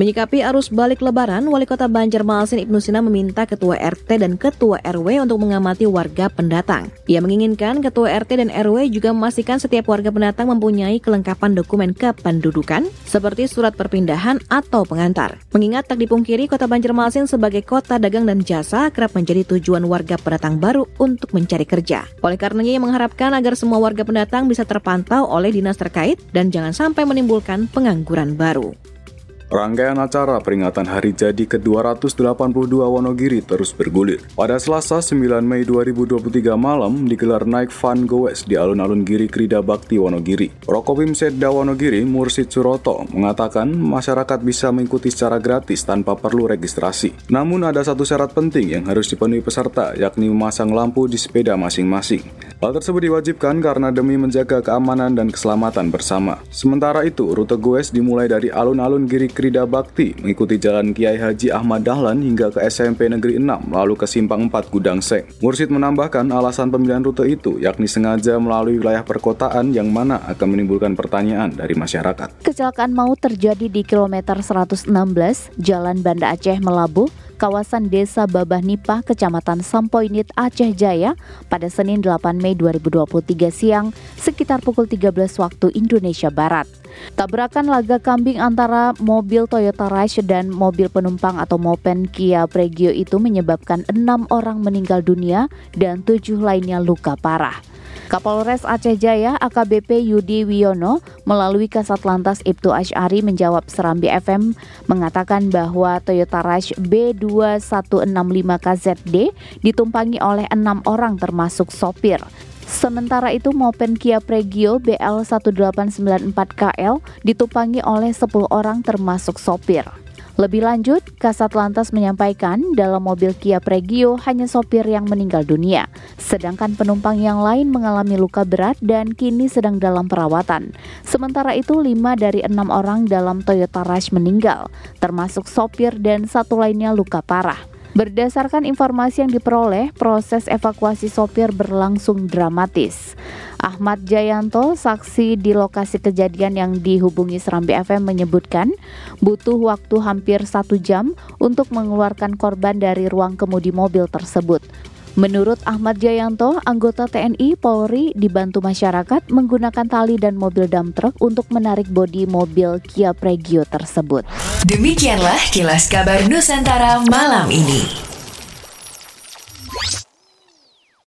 Menyikapi arus balik lebaran, Wali Kota Banjarmasin Ibnu Sina meminta Ketua RT dan Ketua RW untuk mengamati warga pendatang. Ia menginginkan Ketua RT dan RW juga memastikan setiap warga pendatang mempunyai kelengkapan dokumen kependudukan seperti surat perpindahan atau pengantar. Mengingat tak dipungkiri Kota Banjarmasin sebagai kota dagang dan jasa kerap menjadi tujuan warga pendatang baru untuk mencari kerja. Oleh karenanya ia mengharapkan agar semua warga pendatang bisa terpantau oleh dinas terkait dan jangan sampai menimbulkan pengangguran baru. Rangkaian acara peringatan hari jadi ke-282 Wonogiri terus bergulir. Pada Selasa 9 Mei 2023 malam digelar naik Fun Goes di alun-alun Giri Krida Bakti Wonogiri. Rokopim Sedda Wonogiri Mursid Suroto mengatakan masyarakat bisa mengikuti secara gratis tanpa perlu registrasi. Namun ada satu syarat penting yang harus dipenuhi peserta yakni memasang lampu di sepeda masing-masing. Hal tersebut diwajibkan karena demi menjaga keamanan dan keselamatan bersama. Sementara itu, rute goes dimulai dari alun-alun Giri Krida Bakti mengikuti jalan Kiai Haji Ahmad Dahlan hingga ke SMP Negeri 6 lalu ke Simpang 4 Gudang Seng. Mursid menambahkan alasan pemilihan rute itu yakni sengaja melalui wilayah perkotaan yang mana akan menimbulkan pertanyaan dari masyarakat. Kecelakaan maut terjadi di kilometer 116 Jalan Banda Aceh Melabuh kawasan Desa Babah Nipah, Kecamatan Sampoinit, Aceh Jaya pada Senin 8 Mei 2023 siang sekitar pukul 13 waktu Indonesia Barat. Tabrakan laga kambing antara mobil Toyota Rush dan mobil penumpang atau mopen Kia Pregio itu menyebabkan enam orang meninggal dunia dan tujuh lainnya luka parah. Kapolres Aceh Jaya AKBP Yudi Wiono melalui Kasat Lantas Ibtu Ashari menjawab Serambi FM mengatakan bahwa Toyota Rush B2165KZD ditumpangi oleh enam orang termasuk sopir. Sementara itu Mopen Kia Pregio BL1894KL ditumpangi oleh 10 orang termasuk sopir. Lebih lanjut, Kasat Lantas menyampaikan dalam mobil Kia Pregio hanya sopir yang meninggal dunia, sedangkan penumpang yang lain mengalami luka berat dan kini sedang dalam perawatan. Sementara itu, lima dari enam orang dalam Toyota Rush meninggal, termasuk sopir dan satu lainnya luka parah. Berdasarkan informasi yang diperoleh, proses evakuasi sopir berlangsung dramatis. Ahmad Jayanto, saksi di lokasi kejadian yang dihubungi Serambi FM menyebutkan butuh waktu hampir satu jam untuk mengeluarkan korban dari ruang kemudi mobil tersebut. Menurut Ahmad Jayanto, anggota TNI Polri dibantu masyarakat menggunakan tali dan mobil dump truck untuk menarik bodi mobil Kia Pregio tersebut. Demikianlah kilas kabar Nusantara malam ini.